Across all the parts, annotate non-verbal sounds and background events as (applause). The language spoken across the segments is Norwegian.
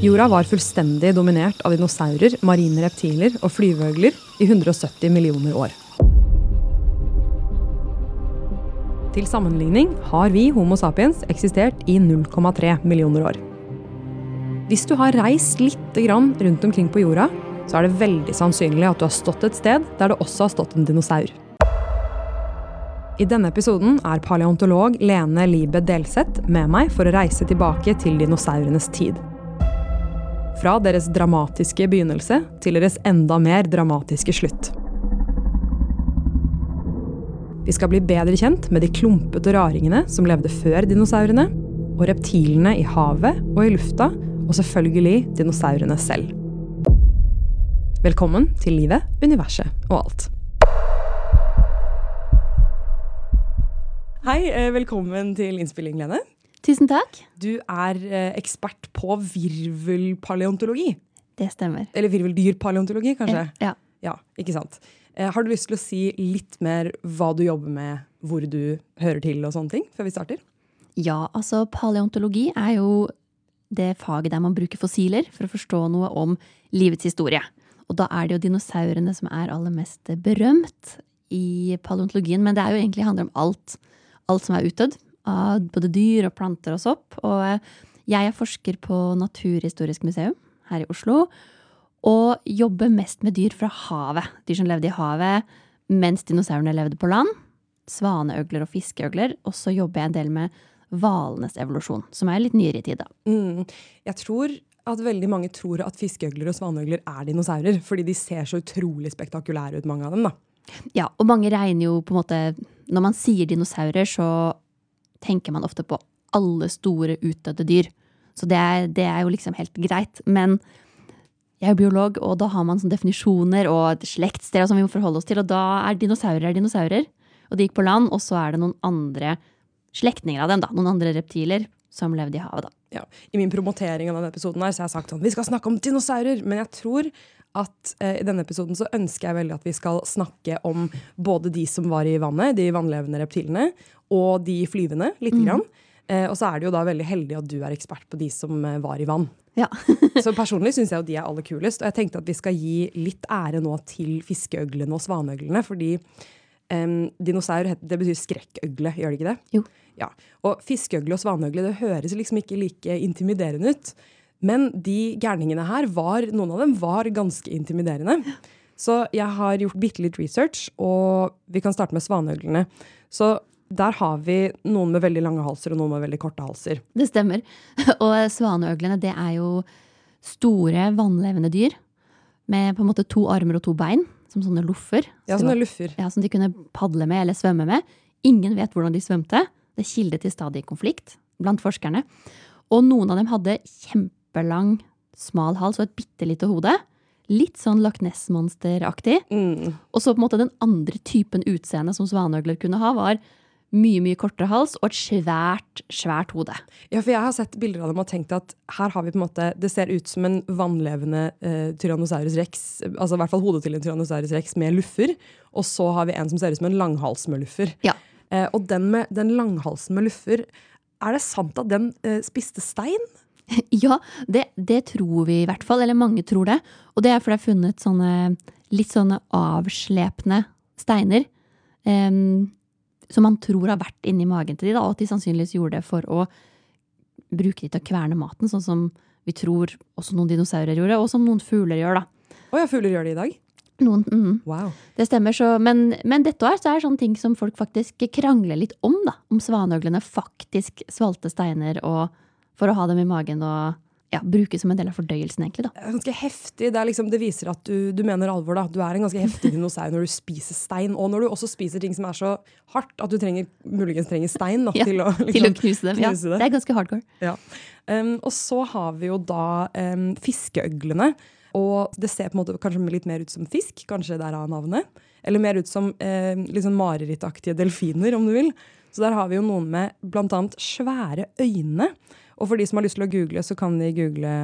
Jorda var fullstendig dominert av dinosaurer, marine reptiler og flyveøgler i 170 millioner år. Til sammenligning har vi Homo sapiens eksistert i 0,3 millioner år. Hvis du har reist litt rundt omkring på jorda, så er det veldig sannsynlig at du har stått et sted der det også har stått en dinosaur. I denne episoden er paleontolog Lene Libe Delseth med meg for å reise tilbake til dinosaurenes tid. Fra deres dramatiske begynnelse til deres enda mer dramatiske slutt. Vi skal bli bedre kjent med de klumpete raringene som levde før dinosaurene, og reptilene i havet og i lufta, og selvfølgelig dinosaurene selv. Velkommen til livet, universet og alt. Hei, eh, velkommen til innspilling, Lene. Tusen takk. Du er eh, ekspert på virvelpaleontologi. Det stemmer. Eller virveldyrpaleontologi, kanskje? Ja. Ja, ikke sant. Eh, Har du lyst til å si litt mer hva du jobber med, hvor du hører til og sånne ting, før vi starter? ja, altså paleontologi er jo det faget der man bruker fossiler for å forstå noe om livets historie. Og da er det jo dinosaurene som er aller mest berømt i paleontologien. Men det er jo egentlig handler om alt. Alt som er utdødd. Av både dyr og planter og sopp. Og eh, jeg er forsker på Naturhistorisk museum her i Oslo. Og jobber mest med dyr fra havet. Dyr som levde i havet mens dinosaurene levde på land. Svaneøgler og fiskeøgler. Og så jobber jeg en del med hvalenes evolusjon, som er litt nyere i tid. da. Mm. Jeg tror at veldig mange tror at fiskeøgler og svaneøgler er dinosaurer, fordi de ser så utrolig spektakulære ut, mange av dem. da. Ja, og mange regner jo på en måte Når man sier dinosaurer, så tenker man ofte på alle store utdødde dyr. Så det er, det er jo liksom helt greit. Men jeg er biolog, og da har man sånne definisjoner og slektsdeler som vi må forholde oss til. Og da er dinosaurer er dinosaurer, og de gikk på land. Og så er det noen andre slektninger av dem, da. Noen andre reptiler som levde i havet, da. Ja. I min promotering av denne episoden her, så har jeg sagt sånn, vi skal snakke om dinosaurer, men jeg tror at eh, i denne episoden så ønsker jeg veldig at vi skal snakke om både de som var i vannet, de vannlevende reptilene, og de flyvende, lite grann. Eh, og så er det jo da veldig heldig at du er ekspert på de som eh, var i vann. Ja. (laughs) Så personlig syns jeg jo de er aller kulest. Og jeg tenkte at vi skal gi litt ære nå til fiskeøglene og svaneøglene. Fordi um, dinosaur det betyr skrekkøgle, gjør det ikke det? Jo. Ja. Og fiskeøgle og svaneøgle det høres liksom ikke like intimiderende ut. Men de gærningene her, var, noen av dem var ganske intimiderende. Så jeg har gjort bitte litt research, og vi kan starte med svaneøglene. Så der har vi noen med veldig lange halser og noen med veldig korte halser. Det stemmer. (laughs) Og svaneøglene, det er jo store, vannlevende dyr. Med på en måte to armer og to bein, som sånne loffer. Ja, sånne luffer. ja, som de kunne padle med eller svømme med. Ingen vet hvordan de svømte. Det kildet til stadig konflikt blant forskerne. Og noen av dem hadde kjempelang, smal hals og et bitte lite hode. Litt sånn Loch Ness-monsteraktig. Mm. Og så på en måte den andre typen utseende som svaneøgler kunne ha, var mye, mye kortere hals og et svært, svært hode. Ja, for jeg har sett bilder av dem og tenkt at her har vi på en måte Det ser ut som en vannlevende eh, Tyrannosaurus rex, altså i hvert fall hodet til en Tyrannosaurus rex med luffer. Og så har vi en som ser ut som en langhals med luffer. Ja. Eh, og den, med, den langhalsen med luffer, er det sant at den eh, spiste stein? (laughs) Ja, det, det tror vi i hvert fall, eller mange tror det. Og det er fordi det er funnet sånne litt sånne avslepne steiner. em, som man tror har vært inni magen til de, da, og at de sannsynligvis gjorde det for å bruke de til å kverne maten, sånn som vi tror også noen dinosaurer gjorde, og som noen fugler gjør. da. Å ja, fugler gjør det i dag? Noen, mm, Wow. Det stemmer, så, men, men dette er, så er sånne ting som folk faktisk krangler litt om. da, Om svaneøglene faktisk svalte steiner og, for å ha dem i magen og ja, bruke som en del av fordøyelsen, egentlig. da. Er ganske heftig. Det, er liksom, det viser at du, du mener alvor. da. Du er en ganske heftig dinosaur når du spiser stein, og når du også spiser ting som er så hardt at du trenger, muligens trenger stein da, Ja, til, å, Til å liksom, knuse dem. Ja, det. det er ganske hardcore. Ja. Um, og så har vi jo da um, fiskeøglene. Og det ser på en måte kanskje litt mer ut som fisk, kanskje derav navnet. Eller mer ut som eh, sånn marerittaktige delfiner, om du vil. Så der har vi jo noen med annet svære øyne. Og for de som har lyst til å google, så kan de google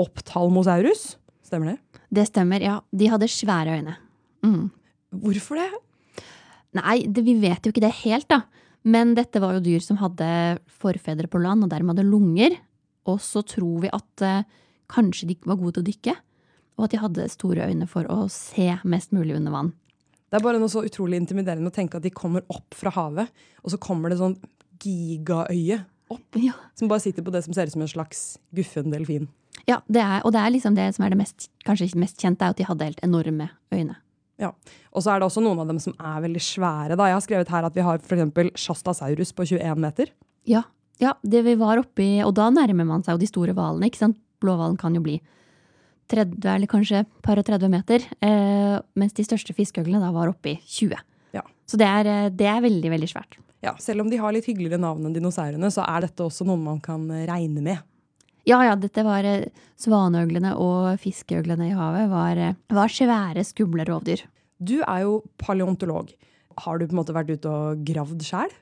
optalmosaurus. Stemmer det? Det stemmer, ja. De hadde svære øyne. Mm. Hvorfor det? Nei, det, vi vet jo ikke det helt, da. Men dette var jo dyr som hadde forfedre på land, og dermed hadde lunger. Og så tror vi at eh, kanskje de var gode til å dykke, og at de hadde store øyne for å se mest mulig under vann. Det er bare noe så utrolig intimiderende å tenke at de kommer opp fra havet, og så kommer det sånn gigaøye opp, Ja, som bare sitter på det som ser ut som en slags guffen delfin. ja det er, og det er liksom det som er det mest, kanskje mest kjente, er at de hadde helt enorme øyne. Ja. Og så er det også noen av dem som er veldig svære. Da. Jeg har skrevet her at vi har f.eks. Shastasaurus på 21 meter. Ja, ja, det vi var oppi, og da nærmer man seg jo de store hvalene, ikke sant? Blåhvalen kan jo bli 30 eller kanskje par og 30 meter, eh, mens de største fiskeøglene da var oppi 20. Ja. Så det er, eh, det er veldig, veldig svært. Ja, selv om de har litt hyggeligere navn enn dinosaurene, så er dette også noen man kan eh, regne med. Ja, ja, dette var eh, svaneøglene og fiskeøglene i havet var, eh, var svære, skumle rovdyr. Du er jo paleontolog. Har du på en måte vært ute og gravd sjæl?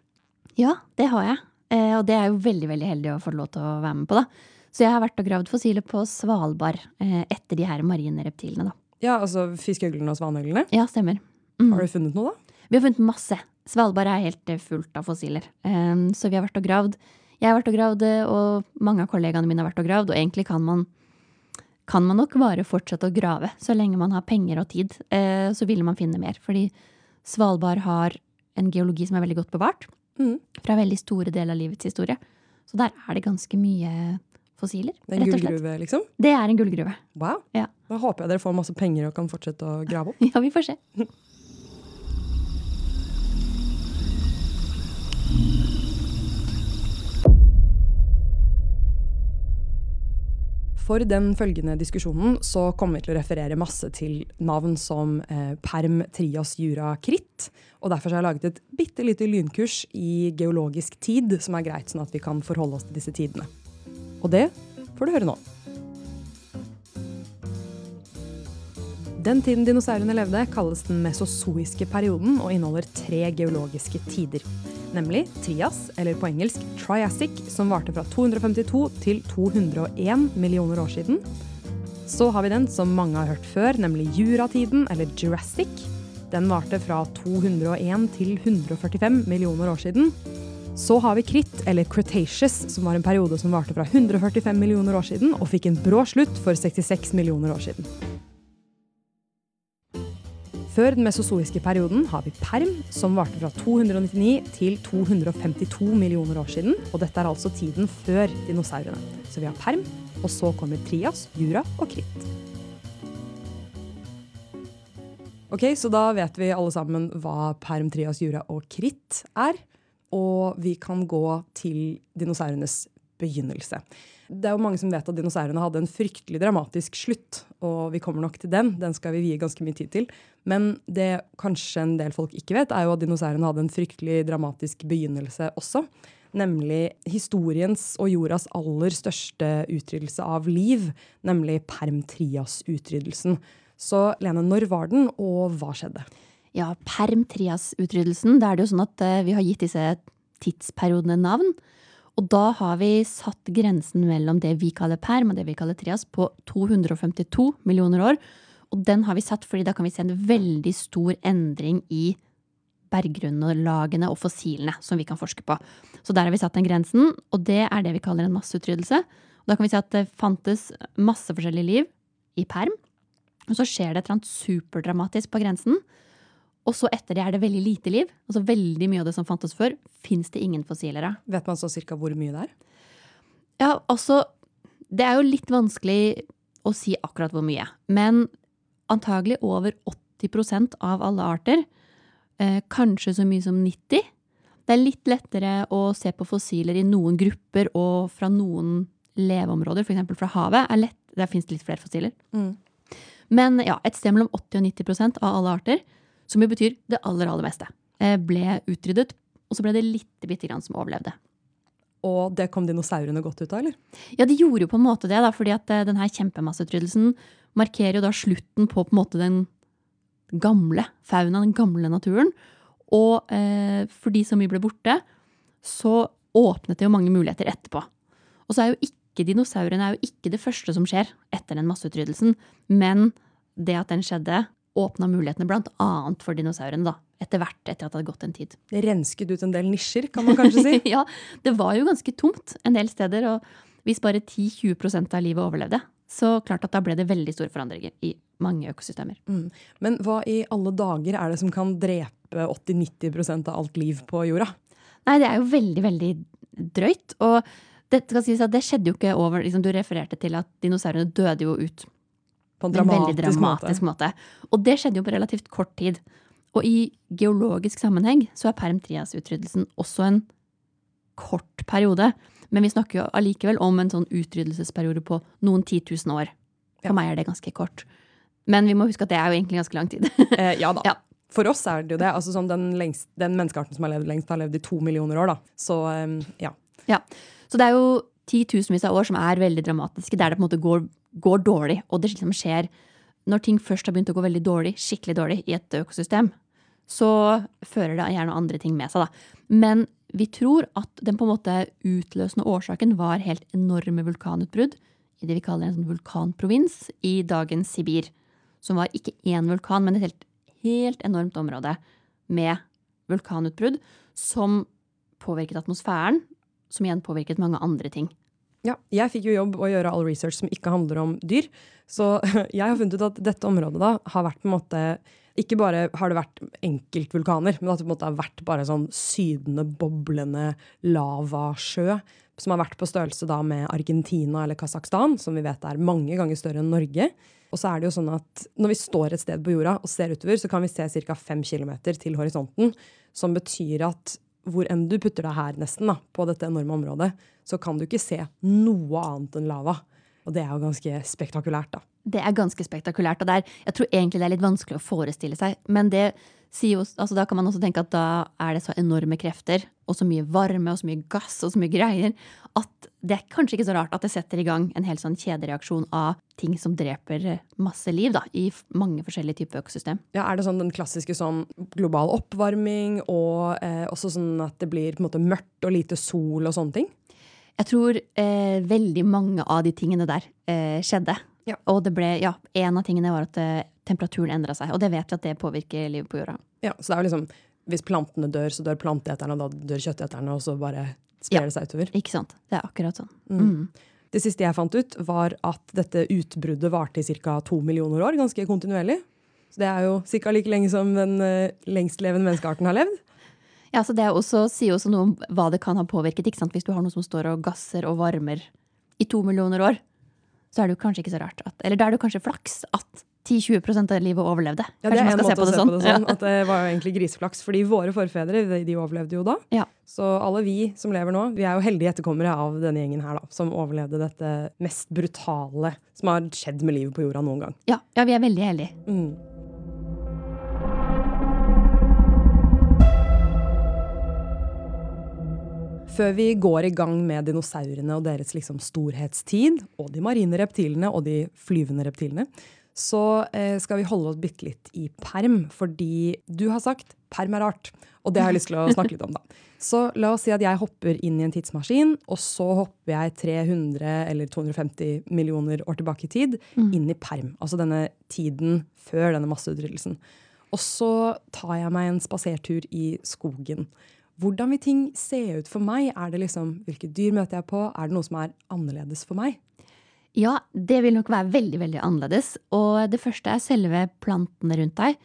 Ja, det har jeg. Eh, og det er jo veldig, veldig heldig å få lov til å være med på, da. Så jeg har vært og gravd fossiler på Svalbard eh, etter de her marine reptilene, da. Ja, altså fiskeøglene og svaneøglene. Ja, stemmer. Mm. Har du funnet noe, da? Vi har funnet masse. Svalbard er helt eh, fullt av fossiler. Um, så vi har vært og gravd. Jeg har vært og gravd, eh, og mange av kollegaene mine har vært og gravd. Og egentlig kan man, kan man nok bare fortsette å grave så lenge man har penger og tid. Eh, så vil man finne mer. Fordi Svalbard har en geologi som er veldig godt bevart. Mhm. Fra veldig store deler av livets historie. Så der er det ganske mye fossiler. Det er en gullgruve, liksom? Det er en gullgruve. Wow. Ja. Da håper jeg dere får masse penger og kan fortsette å grave opp. (laughs) Ja, vi får se. (laughs) For den følgende diskusjonen så kommer vi til å referere masse til navn som eh, perm, trias, jura, kritt. Og derfor har jeg laget et bitte lite lynkurs i geologisk tid, som er greit, sånn at vi kan forholde oss til disse tidene. Og det får du høre nå. Den tiden dinosaurene levde, kalles den mesozoiske perioden og inneholder tre geologiske tider. Nemlig Trias, eller på engelsk Triassic, som varte fra 252 til 201 millioner år siden. Så har vi den som mange har hørt før, nemlig Juratiden, eller Jurassic. Den varte fra 201 til 145 millioner år siden. Så har vi Kritt, eller Cretaceous, som var en periode som varte fra 145 millioner år siden og fikk en brå slutt for 66 millioner år siden. Før den mesozoiske perioden har vi perm, som varte fra 299 til 252 millioner år siden. Og dette er altså tiden før dinosaurene. Så vi har perm, og så kommer trias, jura og kritt. Ok, så da vet vi alle sammen hva perm, trias, jura og kritt er. Og vi kan gå til dinosaurenes begynnelse. Det er jo mange som vet at dinosaurene hadde en fryktelig dramatisk slutt. Og vi kommer nok til den. Den skal vi vie ganske mye tid til. Men det kanskje en del folk ikke vet, er jo at dinosaurene hadde en fryktelig dramatisk begynnelse også. Nemlig historiens og jordas aller største utryddelse av liv, nemlig perm-trias-utryddelsen. Så Lene, når var den, og hva skjedde? Ja, perm-trias-utryddelsen. Da er det jo sånn at eh, vi har gitt disse tidsperiodene navn. Og da har vi satt grensen mellom det vi kaller perm og det vi kaller trias på 252 millioner år. Og den har vi satt fordi da kan vi se en veldig stor endring i berggrunnlagene og fossilene som vi kan forske på. Så der har vi satt den grensen, og det er det vi kaller en masseutryddelse. Og da kan vi se at det fantes masse forskjellig liv i perm. Og så skjer det et eller annet superdramatisk på grensen. Og så etter det er det veldig lite liv. Altså veldig mye av det som fantes før, fins det ingen fossiler av. Vet man så cirka hvor mye det er? Ja, altså Det er jo litt vanskelig å si akkurat hvor mye. Men antagelig over 80% av alle arter. Eh, kanskje så mye som 90 Det er litt lettere å se på fossiler i noen grupper og fra noen leveområder, f.eks. fra havet. Er lett, der fins det litt flere fossiler. Mm. Men ja, et sted mellom 80 og 90% av alle arter, som jo betyr det aller, aller meste, eh, ble utryddet. Og så ble det litt bitte grann som overlevde. Og det kom dinosaurene godt ut av, eller? Ja, de gjorde jo på en måte det, da, fordi at denne kjempemasseutryddelsen markerer jo da slutten på på måte den gamle fauna, den gamle naturen. Og eh, fordi så mye ble borte, så åpnet det jo mange muligheter etterpå. Og så er jo ikke dinosaurene er jo ikke det første som skjer etter den masseutryddelsen, men det at den skjedde, åpna mulighetene annet for dinosaurene, da. Etter hvert, etter at det hadde gått en tid. Det rensket ut en del nisjer, kan man kanskje si. (laughs) ja, det var jo ganske tomt en del steder. Og hvis bare 10-20% av livet overlevde, Så klart at da ble det veldig store forandringer i mange økosystemer. Mm. Men hva i alle dager er det som kan drepe 80-90% av alt liv på jorda? Nei, det er jo veldig, veldig drøyt. Og det, skal sies at det skjedde jo ikke over liksom, Du refererte til at dinosaurene døde jo ut På en dramatisk, veldig dramatisk, måte. måte. Og det skjedde jo på relativt kort tid. Og i geologisk sammenheng så er Perm Trias-utryddelsen også en kort periode. Men vi snakker jo allikevel om en sånn utryddelsesperiode på noen titusen år. For Ja. meg er det ganske kort. Men vi må huske at det er jo egentlig ganske lang tid. (laughs) Eh, ja da. Ja. For oss er det jo det. Altså, sånn den, lengst, den menneskearten som har levd lengst, har levd i to millioner år. da. Så eh, ja. Ja. Så det er jo titusenvis av år som er veldig dramatiske, der det på en måte går, går dårlig. Og det liksom skjer når ting først har begynt å gå veldig dårlig, skikkelig dårlig, i et økosystem, så fører det gjerne andre ting med seg, da. Men vi tror at den på en måte utløsende årsaken var helt enorme vulkanutbrudd i det vi kaller en sånn vulkanprovins i dagens Sibir. Som var ikke én vulkan, men et helt, helt enormt område med vulkanutbrudd som påvirket atmosfæren, som igjen påvirket mange andre ting. Ja, jeg fikk jo jobb å gjøre all research som ikke handler om dyr. Så (laughs) jeg har funnet ut at dette området da har vært på en måte Ikke bare har det vært enkeltvulkaner, men at det på en måte har vært bare sånn sydende, boblende lavasjø som har vært på størrelse da med Argentina eller Kasakhstan, som vi vet er mange ganger større enn Norge. Og så er det jo sånn at når vi står et sted på jorda og ser utover, så kan vi se ca. fem km til horisonten. Som betyr at hvor enn du putter deg her, nesten, da, på dette enorme området, så kan du ikke se noe annet enn lava. Og det er jo ganske spektakulært, da. Det er ganske spektakulært. og er, Jeg tror egentlig det er litt vanskelig å forestille seg. Men det altså da kan man også tenke at da er det så enorme krefter, og så mye varme og så mye gass og så mye greier, at det er kanskje ikke så rart at det setter i gang en hel sånn kjedereaksjon av ting som dreper masse liv da, i mange forskjellige typer økosystem. Ja, Er det sånn den klassiske sånn global oppvarming, og eh, også sånn at det blir på en måte mørkt og lite sol og sånne ting? Jeg tror eh, veldig mange av de tingene der eh, skjedde. Ja. Og det ble, ja, en av tingene var at eh, temperaturen endra seg. Og det vet vi at det påvirker livet på jorda. Ja, Så det er jo liksom Hvis plantene dør, så dør planteeterne, og da dør kjøtteterne, og så bare sprer Ja. det seg utover. Ikke sant? Det er akkurat sånn. Mm. Det siste jeg fant ut, var at dette utbruddet varte i ca. to millioner år, ganske kontinuerlig. Så det er jo ca. like lenge som den uh, lengstlevende menneskearten har levd. Ja, så Det er også, sier også noe om hva det kan ha påvirket. ikke sant? Hvis du har noe som står og gasser og varmer i to millioner år, så er det jo kanskje ikke så rart at Eller da er det jo kanskje flaks at 10-20% av livet overlevde. Ja, det Kanskje man skal måte å se på det sånn. Ja. At det var jo egentlig griseflaks. Fordi våre forfedre de, de overlevde jo da. Ja. Så alle vi som lever nå, vi er jo heldige etterkommere av denne gjengen her, da. Som overlevde dette mest brutale som har skjedd med livet på jorda noen gang. Ja, ja, vi er veldig heldige. Mm. Før vi går i gang med dinosaurene og deres liksom storhetstid, og de marine reptilene og de flyvende reptilene, så eh, skal vi holde oss bitte litt i perm, fordi du har sagt perm er rart. Og det har jeg lyst til å snakke litt om, da. (laughs) Så la oss si at jeg hopper inn i en tidsmaskin, og så hopper jeg 300 eller 250 millioner år tilbake i tid, inn i perm. Altså denne tiden før denne masseutryddelsen. Og så tar jeg meg en spasertur i skogen. Hvordan vil ting se ut for meg? Er det liksom, Hvilke dyr møter jeg på? Er det noe som er annerledes for meg? Ja, det vil nok være veldig, veldig annerledes. Og det første er selve plantene rundt deg.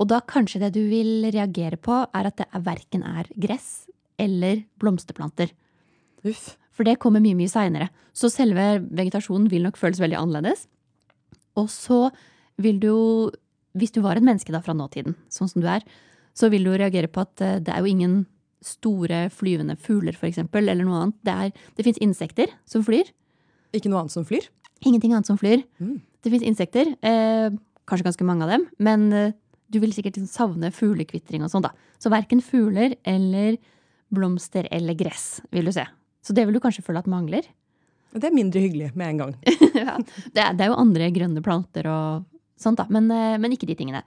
Og da kanskje det du vil reagere på, er at det er verken er gress eller blomsterplanter. Uff. For det kommer mye, mye seinere. Så selve vegetasjonen vil nok føles veldig annerledes. Og så vil du hvis du var et menneske da fra nåtiden, sånn som du er, så vil du reagere på at eh, det er jo ingen store flyvende fugler, eksempel, eller noe annet. Det, er, det fins insekter som flyr. Ikke noe annet som flyr? Ingenting annet som flyr. Mm. Det fins insekter, eh, kanskje ganske mange av dem, men eh, du vil sikkert liksom savne fuglekvitring og sånn, da. Så verken fugler eller blomster eller gress vil du se. Så det vil du kanskje føle at mangler. Det er mindre hyggelig med en gang. (laughs) ja. det, er, det er jo andre grønne planter og sånt, da, men, eh, men ikke de tingene.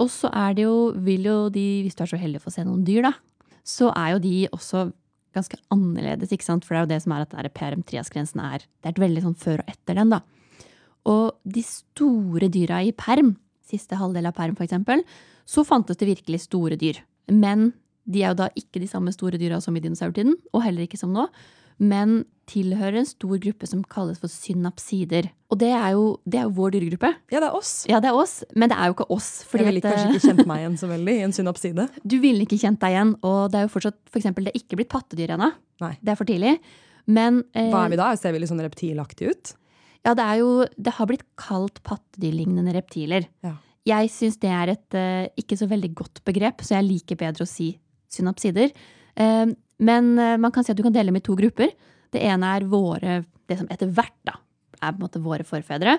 Og så er det jo, vil jo de, hvis du er så heldig å få se noen dyr, da, så er jo de også ganske annerledes, ikke sant? For det er jo det som er at det er PRM-trias-grensen. Det er et veldig sånn før og etter den, da. Og de store dyra i perm, siste halvdel av perm eksempel, så fantes det virkelig store dyr. Men de er jo da ikke de samme store dyra som i dinosaurtiden, og heller ikke som nå. Men tilhører en stor gruppe som kalles for synapsider. Og det er jo, det er jo vår dyregruppe. Ja, det er oss. Ja, det er oss, men det er jo ikke oss. jeg ville kanskje eh, ikke kjent meg igjen så veldig i en synapside. (laughs) Du ville ikke kjent deg igjen, og det er jo fortsatt for eksempel, det er ikke blitt pattedyr ennå. Det er for tidlig. Men eh, Hva er vi da? Ser vi litt sånn reptilaktige ut? Ja, det er jo Det har blitt kalt pattedyrlignende reptiler. Ja. Jeg syns det er et eh, ikke så veldig godt begrep, så jeg liker bedre å si synapsider. Eh, men eh, man kan si at du kan dele dem i to grupper. Det ene er våre, det som etter hvert da, er på en måte våre forfedre.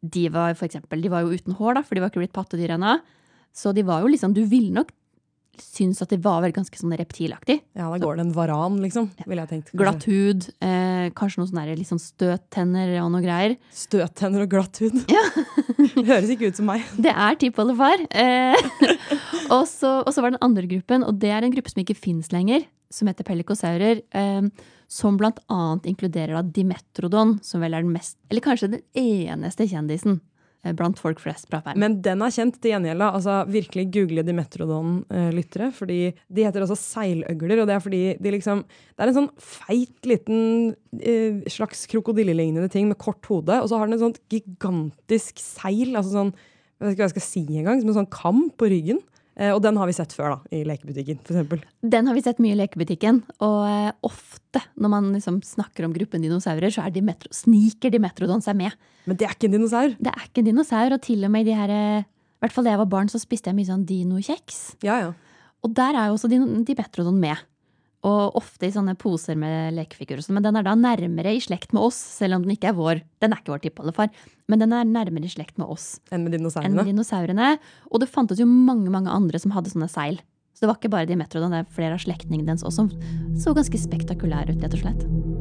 De var for eksempel, de var jo uten hår, da, for de var ikke blitt pattedyr ennå. Så de var jo liksom Du ville nok synes at de var vel ganske sånn reptilaktig. Ja, da går det en varan, liksom. Ville jeg tenkt. Glatt hud, eh, kanskje noen sånne liksom støttenner og noe greier. Støttenner og glatt hud. (laughs) Høres ikke ut som meg. (laughs) Det er tippoldefar. Eh, (laughs) og, så, og så var det den andre gruppen, og det er en gruppe som ikke fins lenger, som heter pellikosaurer. Eh, som annet inkluderer da Dimetrodon, som vel er den mest, eller kanskje den eneste kjendisen eh, blant folk flest fra perm. Men den er kjent til gjengjeld. Altså, virkelig google Dimetrodon-lyttere. fordi de heter også seiløgler. og Det er fordi de liksom, det er en sånn feit liten eh, slags krokodillelignende ting med kort hode. Og så har den et sånt gigantisk seil. altså sånn, Jeg vet ikke hva jeg skal si engang. Som en sånn kam på ryggen. Eh, og den har vi sett før da, i lekebutikken, f.eks. Den har vi sett mye i lekebutikken, og eh, ofte når man liksom snakker om gruppen dinosaurer, så er Dimetro, sniker Dimetrodon seg med. Men det er ikke en dinosaur. Det er ikke en dinosaur, og til og med i de her I hvert fall da jeg var barn, så spiste jeg mye sånn dinokjeks. Ja, ja. Og der er jo også Dimetrodon med. Og ofte i sånne poser med lekefigurer. og sånn, Men den er da nærmere i slekt med oss, selv om den ikke er vår. Den er ikke vår tippoldefar, men den er nærmere i slekt med oss Enn med enn dinosaurene. dinosaurene. Og det fantes jo mange mange andre som hadde sånne seil. Så det var ikke bare Dimetrodon, det er flere av slektningene dens også som så ganske spektakulære ut, rett og slett.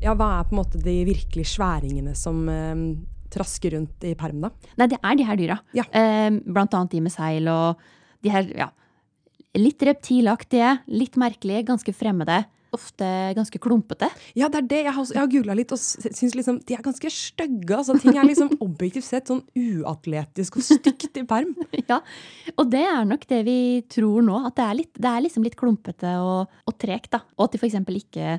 Ja, Hva er på en måte de virkelig sværingene som eh, trasker rundt i perm, da? Nei, det er de her dyra. Ja. Eh, blant annet de med seil og de her, ja, litt reptilaktige, litt merkelige, ganske fremmede. Ofte ganske klumpete. Ja, det er det. Jeg har, jeg har googla litt og syns liksom de er ganske stygge. Altså, ting er liksom (laughs) objektivt sett sånn uatletisk og stygt i perm. (laughs) ja, og det er nok det vi tror nå. At det er, litt, det er liksom litt klumpete og, og tregt. da. Og at de eksempel ikke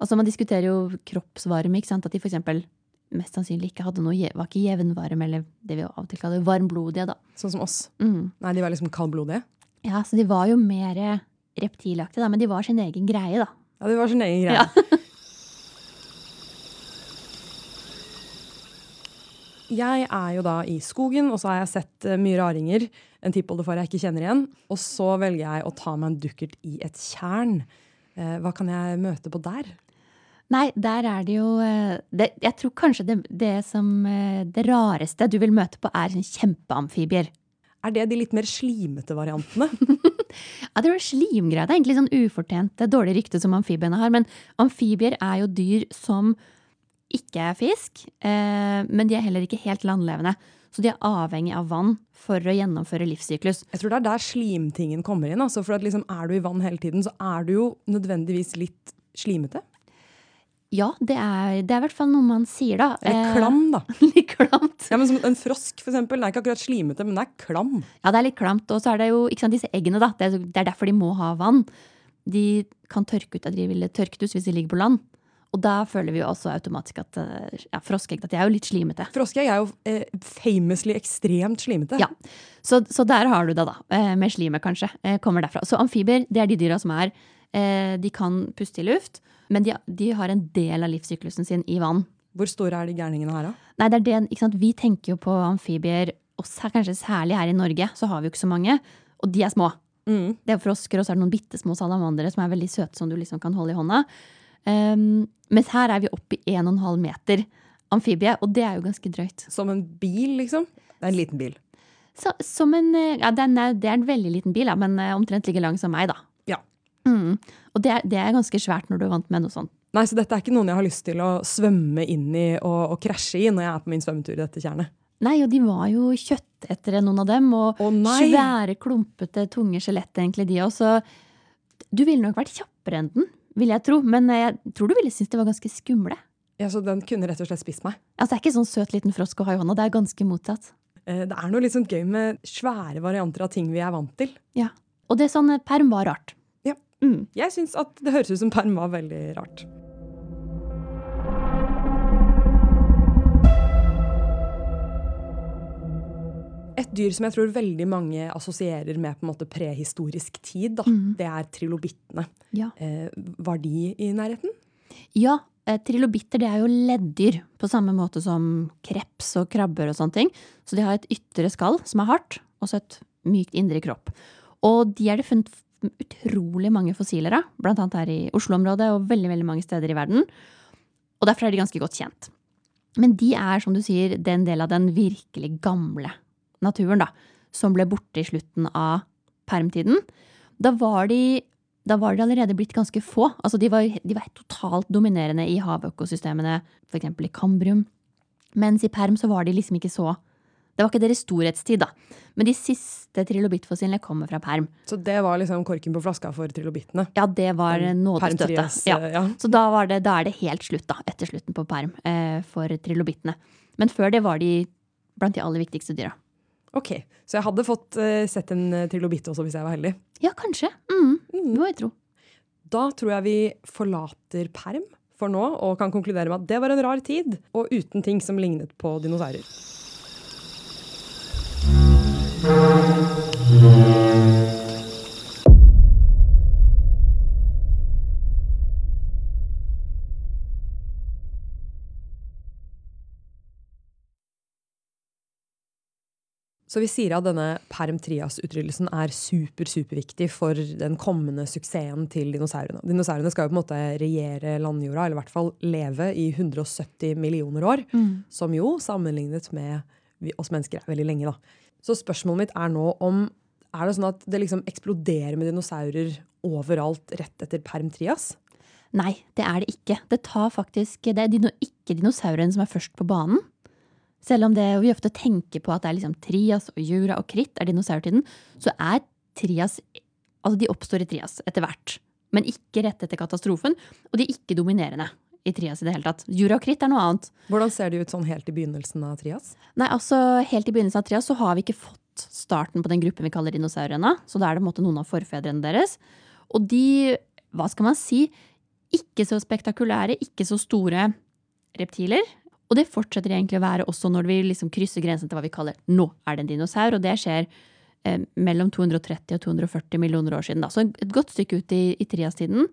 Altså Man diskuterer jo kroppsvarme. ikke sant? At de eksempel mest sannsynlig ikke hadde noe, var ikke jevnvarme, eller det vi av og til kaller varmblodige. da. Sånn som oss. Mm. Nei, de var liksom kaldblodige. Ja, Så de var jo mer reptilaktige, da, men de var sin egen greie, da. Ja, de var sin egen greie. Ja. (laughs) Jeg er jo da i skogen, og så har jeg sett eh, mye raringer. En tippoldefar jeg ikke kjenner igjen. Og så velger jeg å ta meg en dukkert i et tjern. Eh, hva kan jeg møte på der? Nei, der er det jo eh, det, Jeg tror kanskje det, det som eh, Det rareste du vil møte på, er sånn kjempeamfibier. Er det de litt mer slimete variantene? (laughs) Ja, det var slimgreia. Det er egentlig sånn ufortjent det dårlige rykte som amfibiene har. Men amfibier er jo dyr som ikke er fisk, eh, men de er heller ikke helt landlevende. Så de er avhengig av vann for å gjennomføre livssyklus. Jeg tror det er der slimtingen kommer inn. Altså, for at liksom, er du i vann hele tiden, så er du jo nødvendigvis litt slimete. Ja, det er, det er i hvert fall noe man sier, da. Eller Eh, klam, da. (laughs) litt klamt. Ja, men som En frosk, for eksempel. Den er ikke akkurat slimete, men den er klam. Ja, det er litt klamt. Og så er det jo ikke sant, disse eggene, da. Det er, det er derfor de må ha vann. De kan tørke ut av de ville tørket ut hvis de ligger på land. Og da føler vi jo også automatisk at eh, ja, froskeegg at de er jo litt slimete. Froskeegg er jo eh, famously ekstremt slimete. Ja, så, så der har du det, da. eh, Med slimet, kanskje. eh, Kommer derfra. Så amfibier, det er de dyra som er De kan puste i luft, men de, de har en del av livssyklusen sin i vann. Hvor store er de gærningene her, da? Nei, det er det? Vi tenker jo på amfibier, og kanskje særlig her i Norge, så har vi jo ikke så mange. Og de er små. Mm. Det er frosker, og så er det noen bitte små salamandere som er veldig søte, som du liksom kan holde i hånda. Um, mens her er vi oppe i 1,5 meter amfibie, og det er jo ganske drøyt. Som en bil, liksom? Det er en liten bil. Så, som en, eh, ja, det, er, det er en veldig liten bil, ja, men eh, omtrent like lang som meg, da. Mm. Og det er, det er ganske svært når du er vant med noe sånt. Nei, så dette er ikke noen jeg har lyst til å svømme inn i og, og krasje i når jeg er på min svømmetur i dette tjernet. Nei, og de var jo kjøttetere, noen av dem, og oh, svære, klumpete, tunge skjelett, egentlig, de også. Du ville nok vært kjappere enn den, vil jeg tro. Men jeg tror du ville synes det var ganske skumle. Ja, Så den kunne rett og slett spist meg. Altså, Det er ikke sånn søt liten frosk å ha i hånda. Det er ganske motsatt. Eh, Det er noe litt sånn gøy med svære varianter av ting vi er vant til. Ja. Og det er sånn, eh, perm var rart. Mm. Jeg syns at det høres ut som perm var veldig rart. Et dyr som jeg tror veldig mange assosierer med på en måte prehistorisk tid, da, mm. det er trilobittene. Ja. Eh, var de i nærheten? Ja, eh, trilobitter det er jo leddyr, på samme måte som kreps og krabber og sånne ting. Så de har et ytre skall som er hardt, og så et mykt indre kropp. Og de er det funnet utrolig mange fossiler av, annet her i Oslo-området og veldig, veldig mange steder i verden. Og derfor er de ganske godt kjent. Men de er, som du sier, den del av den virkelig gamle naturen, da, som ble borte i slutten av permtiden. Da var de da var de allerede blitt ganske få. Altså de, var, de var totalt dominerende i havøkosystemene, f.eks. i Kambrium. Mens i perm så var de liksom ikke så Det var ikke deres storhetstid, da. Men de siste trilobittfossilene kommer fra perm. Så det var liksom korken på flaska for trilobittene. Ja, det var nådestøtet. Ja. eh, ja. Så da, var det, da er det helt slutt, da. Etter slutten på perm eh, for trilobittene. Men før det var de blant de aller viktigste dyra. Ok, Så jeg hadde fått uh, sett en eh, trilobitt også hvis jeg var heldig. Ja, kanskje. Mm, det må jeg tro. Da tror jeg vi forlater perm for nå og kan konkludere med at det var en rar tid, og uten ting som lignet på dinosaurer. Så vi sier at denne perm-trias-utryddelsen er super, superviktig for den kommende suksessen til dinosaurene. Dinosaurene skal jo på en måte regjere landjorda, eller i hvert fall leve i 170 millioner år. Som jo, sammenlignet med vi, oss mennesker, er veldig lenge. da. Så spørsmålet mitt er nå om er det sånn at det liksom eksploderer med dinosaurer overalt rett etter perm-trias? Nei, det er det ikke. Det tar faktisk Det er ikke dinosaurene som er først på banen. Selv om det, vi ofte tenker på at det er liksom Trias og Jura og Kritt er dinosaurtiden, så er Trias Altså, de oppstår i Trias etter hvert. Men ikke rett etter katastrofen. Og de er ikke dominerende i Trias i det hele tatt. Jura og Kritt er noe annet. Hvordan ser det ut sånn helt i begynnelsen av trias? Nei, altså Helt i begynnelsen av Trias så har vi ikke fått starten på den gruppen vi kaller dinosaurene. Så da er det på en måte noen av forfedrene deres. Og de, hva skal man si, ikke så spektakulære, ikke så store reptiler. Og det fortsetter egentlig å være også når vi liksom krysser grensen til hva vi kaller nå er det en dinosaur. Og det skjer eh, mellom 230 og 240 millioner år siden. Da. Så et godt stykke ut i, i triastiden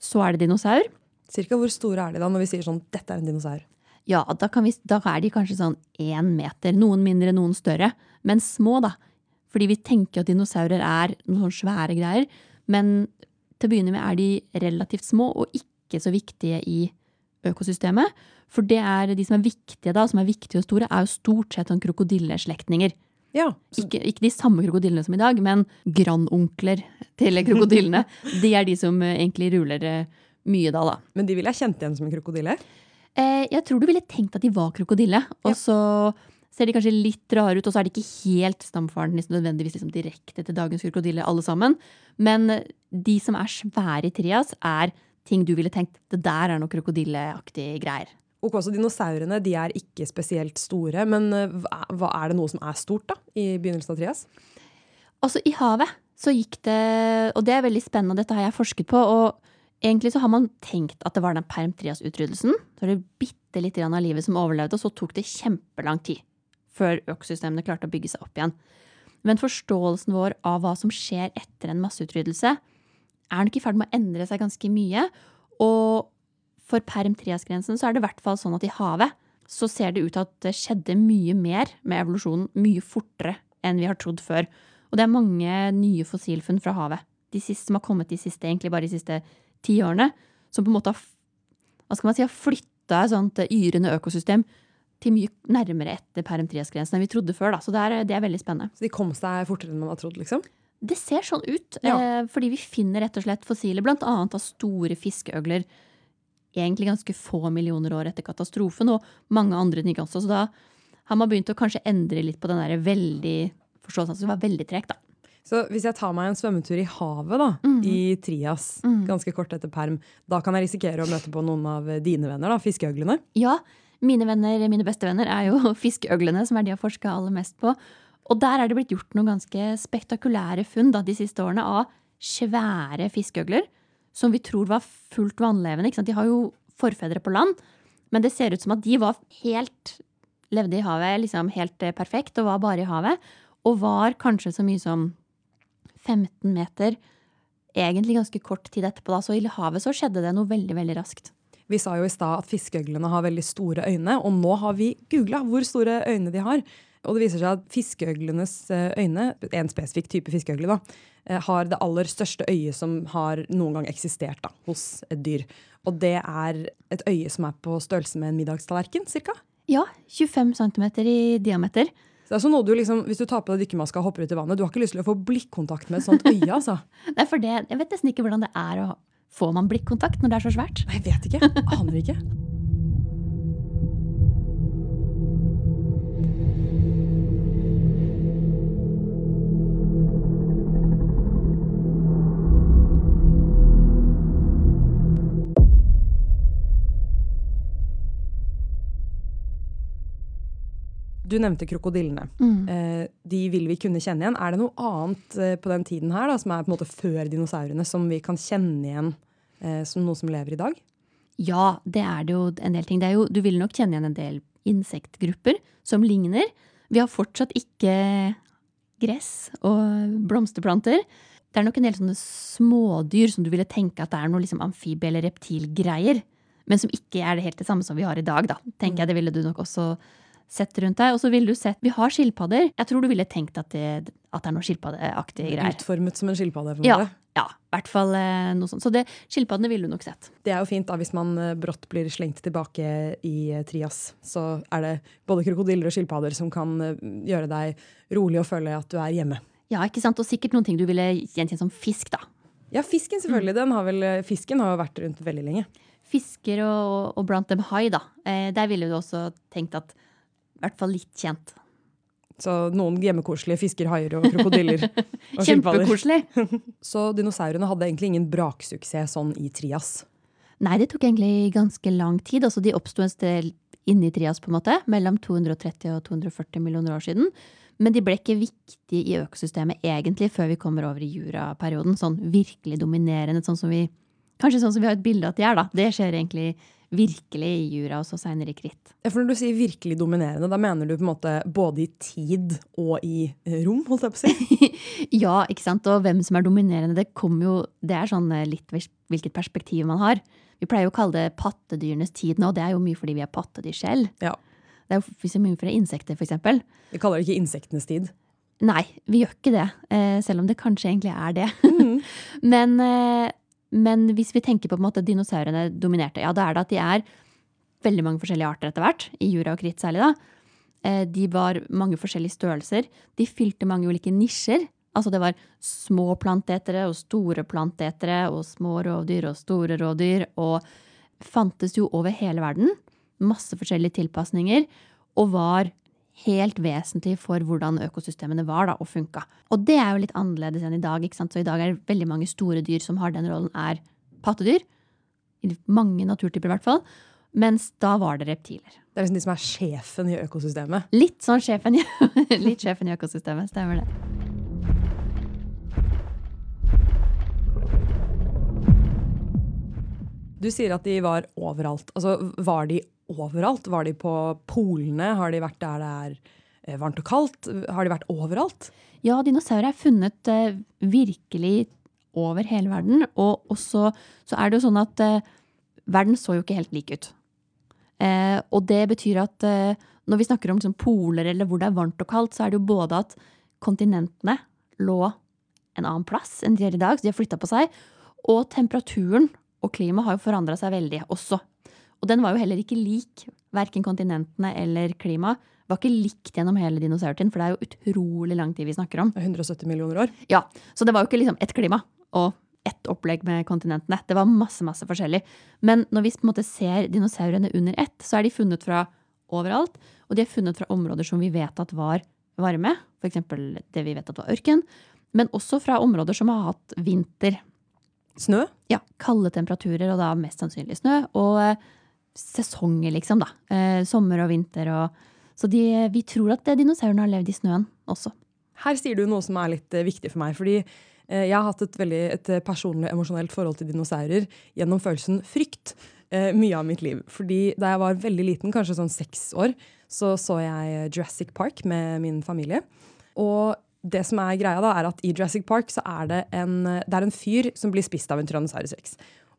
så er det dinosaur. Cirka hvor store er de da når vi sier sånn dette er en dinosaur? Ja, da, kan vi, da er de kanskje sånn én meter. Noen mindre, noen større. Men små, da. Fordi vi tenker at dinosaurer er noen svære greier. Men til å begynne med er de relativt små og ikke så viktige i økosystemet. For det er de som er viktige da, som er viktige og store, er jo stort sett sånn krokodilleslektninger. Ja, Ikke, ikke de samme krokodillene som i dag, men grandonkler til krokodillene. (laughs) de er de som eh, egentlig ruler eh, mye da, da. Men de ville jeg kjent igjen som en krokodille. Eh, jeg tror du ville tenkt at de var krokodille, og Ja. så ser de kanskje litt rare ut, og så er de ikke helt stamfaren liksom nødvendigvis liksom direkte til dagens krokodille alle sammen. Men de som er svære i trias, er ting du ville tenkt det der er noe krokodilleaktig greier. Ok, så Dinosaurene de er ikke spesielt store, men eh, hva er det noe som er stort da, i begynnelsen av trias? Altså, i havet så gikk det Og det er veldig spennende, dette har jeg forsket på. Og egentlig så har man tenkt at det var den perm-trias-utryddelsen. Så var det bitte litt av livet som overlevde, og så tok det kjempelang tid før økosystemene klarte å bygge seg opp igjen. Men forståelsen vår av hva som skjer etter en masseutryddelse, er nok i ferd med å endre seg ganske mye. Og for perm-trias-grensen så er det i hvert fall sånn at i havet så ser det ut til at det skjedde mye mer med evolusjonen mye fortere enn vi har trodd før. Og det er mange nye fossilfunn fra havet de siste, som har kommet de siste, egentlig bare de siste ti årene, som på en måte har, hva skal man si, har flytta et sånt yrende økosystem til mye nærmere etter perm 3-grensen enn vi trodde før. Da. Så det er, det er veldig spennende. Så de kom seg fortere enn man har trodd, liksom? Det ser sånn ut, Ja. eh, fordi vi finner rett og slett fossiler, annet av store fiskeøgler, egentlig ganske få millioner år etter katastrofen, og mange andre ting også. Så da har man begynt å kanskje endre litt på den der veldig forståelsen at det var veldig tregt, da. Så hvis jeg tar meg en svømmetur i havet, da, i Trias, ganske kort etter perm, da kan jeg risikere å møte på noen av dine venner, da, fiskeøglene? Ja, mine venner, mine beste venner er jo (laughs) fiskeøglene, som er de jeg har forska aller mest på. Og der er det blitt gjort noen ganske spektakulære funn da, de siste årene av svære fiskeøgler som vi tror var fullt vannlevende. De har jo forfedre på land, men det ser ut som at de var helt levde i havet liksom helt eh, perfekt og var bare i havet. Og var kanskje så mye som 15 meter egentlig ganske kort tid etterpå. Da. Så i havet så skjedde det noe veldig, veldig raskt. Vi sa jo i stad at fiskeøglene har veldig store øyne, og nå har vi googla hvor store øyne de har. Og det viser seg at fiskeøglenes eh, øyne, en spesifikk type fiskeøgle, da, eh, har det aller største øyet som har noen gang eksistert da, hos et dyr. Og det er et øye som er på størrelse med en middagstallerken, cirka. Ja, 25 cm i diameter. Så det er sånn noe du liksom, Hvis du tar på deg dykkermaska og hopper ut i vannet, du har ikke lyst til å få blikkontakt med et sånt øye. altså. (laughs) Er for det, jeg vet nesten ikke hvordan det er å Får man blikkontakt når det er så svært? Nei, jeg vet ikke. Aner ikke. Du nevnte krokodillene. Mm. de vil vi kunne kjenne igjen. Er det noe annet eh, på den tiden her da, som er på en måte før dinosaurene, som vi kan kjenne igjen eh, som noe som lever i dag? Ja, det er det jo en del ting. Det er jo, du vil nok kjenne igjen en del insektgrupper som ligner. Vi har fortsatt ikke gress og blomsterplanter. Det er nok en del sånne smådyr som du ville tenke at det er noe liksom amfibie- eller reptilgreier. Men som ikke er det helt det samme som vi har i dag, da. Tenker jeg, Det ville du nok også sett rundt deg. Og så ville du sett Vi har skilpadder. Jeg tror du ville tenkt at det, at det er noe skilpaddeaktige greier. Utformet som en skilpadde? Ja, ja, i hvert fall eh, noe sånt. Så det, skilpaddene ville du nok sett. Det er jo fint da, hvis man eh, brått blir slengt tilbake i eh, Trias. Så er det både krokodiller og skilpadder som kan gjøre deg rolig og føle at du er hjemme. Ja, ikke sant? Og sikkert noen ting du ville gjenkjent som fisk, da. Ja, fisken selvfølgelig. Den har vel, fisken har jo vært rundt veldig lenge. Fisker og, og blant dem hai, da. Eh, der ville du også tenkt at i hvert fall litt kjent. Så noen hjemmekoselige fisker, haier og krokodiller. (laughs) og. Kjempekoselig. (laughs) Så dinosaurene hadde egentlig ingen braksuksess sånn i Trias. Nei, det tok egentlig ganske lang tid. Altså, de oppsto en sted inni Trias, på en måte, mellom 230 og 240 millioner år siden. Men de ble ikke viktige i økosystemet egentlig før vi kommer over i juraperioden. Sånn virkelig dominerende, sånn som vi Kanskje sånn som vi har et bilde av at de er, da. Det skjer egentlig virkelig i jura og så seinere i kritt. Ja, For når du sier virkelig dominerende, da mener du på en måte både i tid og i eh, rom? holdt jeg på å si? (laughs) Ja, ikke sant? Og hvem som er dominerende, det kommer jo Det er sånn eh, litt hvilket perspektiv man har. Vi pleier jo å kalle det pattedyrenes tid nå, og det er jo mye fordi vi er pattedyr selv. Ja. Det er jo mye for insekter, eksempel. Vi kaller det ikke insektenes tid. Nei, vi gjør ikke det. Eh, selv om det kanskje egentlig er det. (laughs) men, eh, men hvis vi tenker på, en måte dinosaurene dominerte, ja, da er det at de er veldig mange forskjellige arter etter hvert. I jura og kritt særlig, da. Eh, de var mange forskjellige størrelser. De fylte mange ulike nisjer. Altså det var små plantetere og store plantetere og små rovdyr og store rovdyr. Og fantes jo over hele verden. Masse forskjellige tilpasninger. Og var helt vesentlig for hvordan økosystemene var da, og funka. Og det er jo litt annerledes enn i dag. ikke sant? Så i dag er det veldig mange store dyr som har den rollen, er pattedyr. I mange naturtyper i hvert fall. Mens da var det reptiler. Det er liksom de som er sjefen i økosystemet. Litt sånn sjefen i, (laughs) litt sjefen i økosystemet, stemmer det. Du sier at de var overalt. Altså, Var de overalt? Var de på polene? Har de vært der det er eh, varmt og kaldt? Har de vært overalt? Ja, dinosaurer er funnet eh, virkelig over hele verden. Og også så er det jo sånn at eh, verden så jo ikke helt lik ut. Eh, og det betyr at eh, når vi snakker om liksom, poler eller hvor det er varmt og kaldt, så er det jo både at kontinentene lå en annen plass enn de gjør i dag, så de har flytta på seg. Og temperaturen og klimaet har jo forandra seg veldig også. Og den var jo heller ikke lik verken kontinentene eller klimaet. Var ikke likt gjennom hele dinosaurtiden, for det er jo utrolig lang tid vi snakker om. 170 millioner år. Ja, Så det var jo ikke liksom ett klima og ett opplegg med kontinentene. Det var masse masse forskjellig. Men når vi på en måte ser dinosaurene under ett, så er de funnet fra overalt. Og de er funnet fra områder som vi vet at var varme. F.eks. det vi vet at var ørken. Men også fra områder som har hatt vinter. Snø? Ja, kalde temperaturer, og da mest sannsynlig snø. Og eh, sesonger, liksom, da. Eh, sommer og vinter og Så de, vi tror at dinosaurene har levd i snøen også. Her sier du noe som er litt eh, viktig for meg. fordi eh, jeg har hatt et veldig et eh, personlig emosjonelt forhold til dinosaurer gjennom følelsen frykt eh, mye av mitt liv. Fordi da jeg var veldig liten, kanskje sånn seks år, så så jeg Jurassic Park med min familie. Og det som er greia da, er at i Jurassic Park så er det en, det er en fyr som blir spist av en tyrannosaurus rex.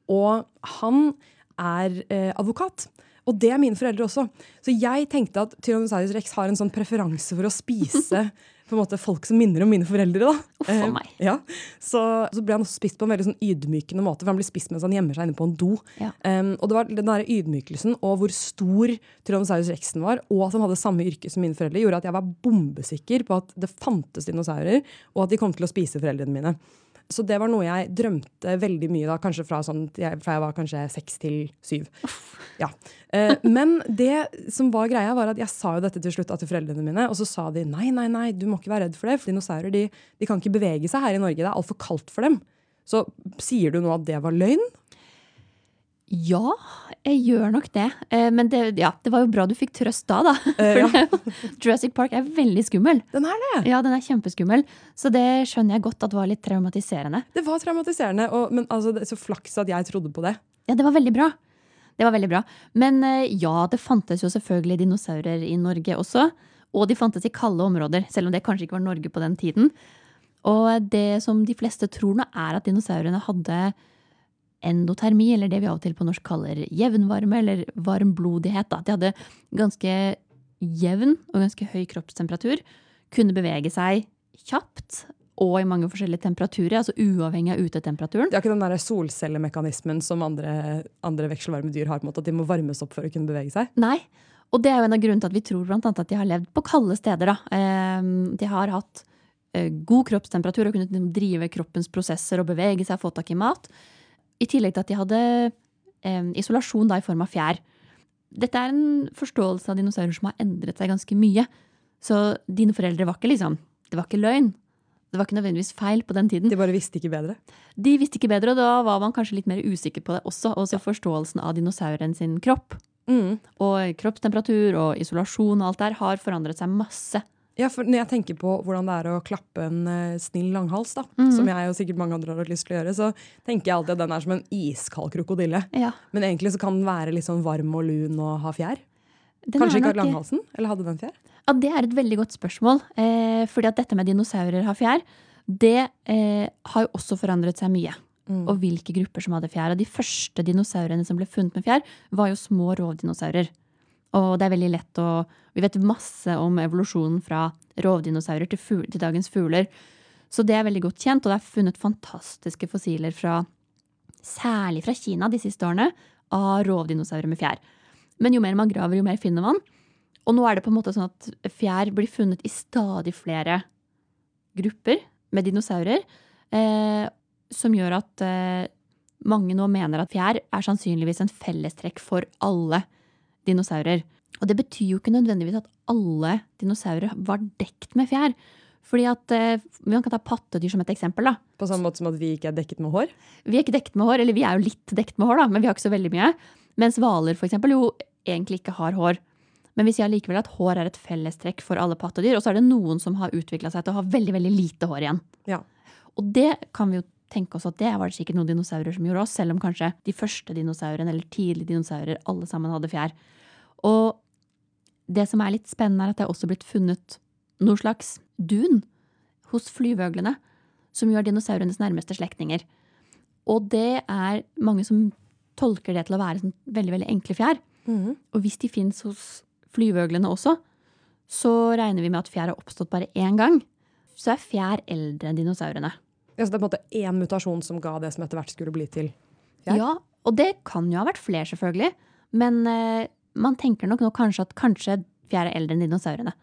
Og han er eh, advokat. Og det er mine foreldre også. Så jeg tenkte at Tyrannosaurus rex har en sånn preferanse for å spise (laughs) på en måte folk som minner om mine foreldre. da. For meg. Eh, meg. Ja. Så, så ble han også spist på en veldig sånn ydmykende måte, for han blir spist mens han gjemmer seg inne på en do. Ja. Um, og det var den der ydmykelsen og hvor stor Tyrannosaurus rexen var, og at han hadde samme yrke som mine foreldre, gjorde at jeg var bombesikker på at det fantes dinosaurer, og at de kom til å spise foreldrene mine. Så det var noe jeg drømte veldig mye da, kanskje fra, sånn, fra jeg var kanskje seks til syv. Ja. Eh, men det som var greia, var at jeg sa jo dette til slutt til foreldrene mine, og så sa de nei, nei, nei, du må ikke være redd for det, for dinosaurer de, de kan ikke bevege seg her i Norge, det er altfor kaldt for dem. Så sier du nå at det var løgn? Ja, jeg gjør nok det. Eh, Men det, ja, det var jo bra du fikk trøst da, da. Eh, (laughs) For ja. det Jurassic Park er veldig skummel. Den er det! Ja, den er kjempeskummel. Så det skjønner jeg godt at var litt traumatiserende. Det var traumatiserende, og, men altså, det er så flaks at jeg trodde på det. Ja, det var veldig bra. Det var veldig bra. Men eh, ja, det fantes jo selvfølgelig dinosaurer i Norge også. Og de fantes i kalde områder, selv om det kanskje ikke var Norge på den tiden. Og det som de fleste tror nå, er at dinosaurene hadde endotermi, eller det vi av og til på norsk kaller jevnvarme, eller varmblodighet. Da. De hadde ganske jevn og ganske høy kroppstemperatur. Kunne bevege seg kjapt og i mange forskjellige temperaturer, altså uavhengig av utetemperaturen. Det er ikke den der solcellemekanismen som andre, andre vekselvarme dyr har, på en måte, at de må varmes opp for å kunne bevege seg. Nei. Og det er jo en av grunnene til at vi tror blant annet at de har levd på kalde steder. Da. Eh, De har hatt eh, god kroppstemperatur og kunnet drive kroppens prosesser og bevege seg og få tak i mat. I tillegg til at de hadde eh, isolasjon da i form av fjær. Dette er en forståelse av dinosaurer som har endret seg ganske mye. Så dine foreldre var ikke liksom Det var ikke løgn. Det var ikke nødvendigvis feil på den tiden. De bare visste ikke bedre. De visste ikke bedre, og da var man kanskje litt mer usikker på det også. Også forståelsen av dinosauren sin kropp. Mm. Og kroppstemperatur og isolasjon og alt der har forandret seg masse. Ja, for Når jeg tenker på hvordan det er å klappe en uh, snill langhals, da, Mhm. som jeg og sikkert mange andre har lyst til å gjøre, så tenker jeg alltid at den er som en iskald krokodille. Ja, Men egentlig så kan den være litt sånn varm og lun og ha fjær. den Kanskje ikke nok- langhalsen? Eller hadde den fjær? Ja, Det er et veldig godt spørsmål. Eh, fordi at dette med dinosaurer har fjær, det eh, har jo også forandret seg mye. Mm. Og hvilke grupper som hadde fjær. Og de første dinosaurene som ble funnet med fjær, var jo små rovdinosaurer. Og det er veldig lett å Vi vet masse om evolusjonen fra rovdinosaurer til, fugl, til dagens fugler. Så det er veldig godt kjent, og det er funnet fantastiske fossiler fra Særlig fra Kina de siste årene, av rovdinosaurer med fjær. Men jo mer man graver, jo mer finner man. Og nå er det på en måte sånn at fjær blir funnet i stadig flere grupper med dinosaurer. Eh, som gjør at eh, mange nå mener at fjær er sannsynligvis en fellestrekk for alle dinosaurer. Og det betyr jo ikke nødvendigvis at alle dinosaurer var dekt med fjær. Fordi at, eh, Man kan ta pattedyr som et eksempel. da. På samme måte som at vi ikke er dekket med hår? Vi er ikke dekket med hår, eller vi er jo litt dekket med hår, da, men vi har ikke så veldig mye. Mens hvaler eksempel, jo egentlig ikke har hår. Men vi sier allikevel at hår er et fellestrekk for alle pattedyr. Og så er det noen som har utvikla seg til å ha veldig veldig lite hår igjen. Ja. Og det kan vi jo tenke oss at det var det sikkert noen dinosaurer som gjorde oss, selv om kanskje de første dinosaurene eller tidlige dinosaurer alle sammen hadde fjær. Og det som er litt spennende, er at det er også blitt funnet noe slags dun hos flyvøglene, som er dinosaurenes nærmeste slektninger. Og det er mange som tolker det til å være sånn veldig, veldig enkle fjær. Mm. Og hvis de fins hos flyvøglene også, så regner vi med at fjær har oppstått bare én gang. Så er fjær eldre enn dinosaurene. Ja, så det er på en måte én mutasjon som ga det som etter hvert skulle bli til fjær? Ja, og det kan jo ha vært flere, selvfølgelig. Men uh, man tenker nok nå kanskje at kanskje fjær er eldre enn dinosaurene.